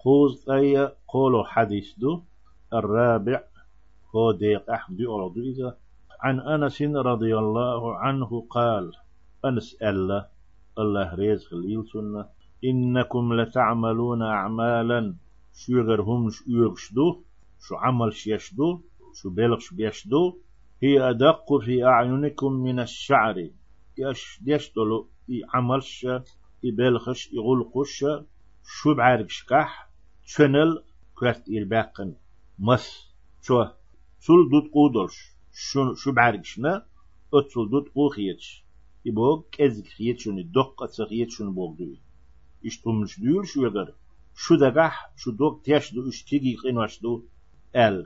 خوز أي قولوا حديث دو. الرابع هو ديق أحمد أرضو إذا. عن أنس رضي الله عنه قال أنس ألا الله رزق ليل سنة. إنكم لتعملون أعمالا شو هم شو شو عمل شيشدو شو بلغش بيشدو هي أدق في أعينكم من الشعر. يش يشتلو يعملش يبلغش يغلقش شو Channel kwart il baqin mas cho sul dut qudolsh shun shu bargishna otsul dut uxiyech ibo kezik yechuni doqqa yechuni boldu. İş tumluş düyül şu yadar. Şu da gah şu dok teşdu üç tigi qinvaşdu el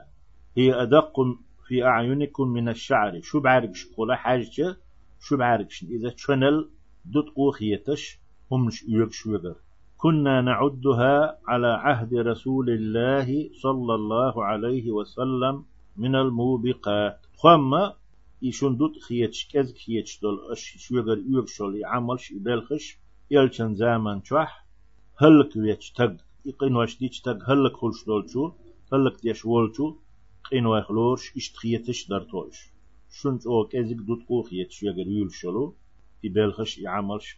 hi adakkum fi a'yunikum min aş-şa'ri şu bargish qola hajçi şu bargishni iza channel dut uxiyetish humluş üyek şu yadar. كنا نعدها على عهد رسول الله صلى الله عليه وسلم من الموبقات. خما يشون دوت خيتش كز خيتش دول اش شوغر يوغ شول يعملش يبلخش يلچن زمان چوح هلك ويتش تگ يقين واش ديش تگ هلك خلش دول شو هلك ديش وول شو قين واخلورش اشت خيتش در توش شنج أو كزك دوت قو خيتش يغر يول شلو يبلخش يعملش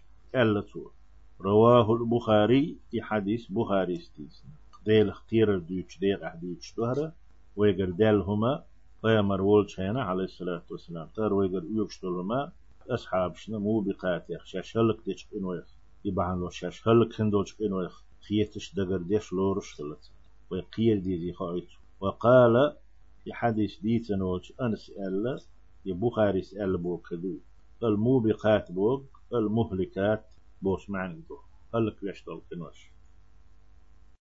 تو رواه البخاري في حديث بخاري ستيس ديل اختير دوش ديل احدوش دهره ويقر دال هما قيامر ولشينا عليه الصلاة والسلام. تار ويقر يوكشتول ما أصحاب شنا مو بقات يخ. شاش هلك ديش إنويخ يبعن لو شاش هلك هندوش إنويخ خيتش دقر ديش لورش خلت ويقيل دي دي خايت. وقال في حديث دي تنوش أنس ألا يبخاري سأل بوكدو الموبقات بوك المهلكات بوش معنى دو هلك يشتغل كنوش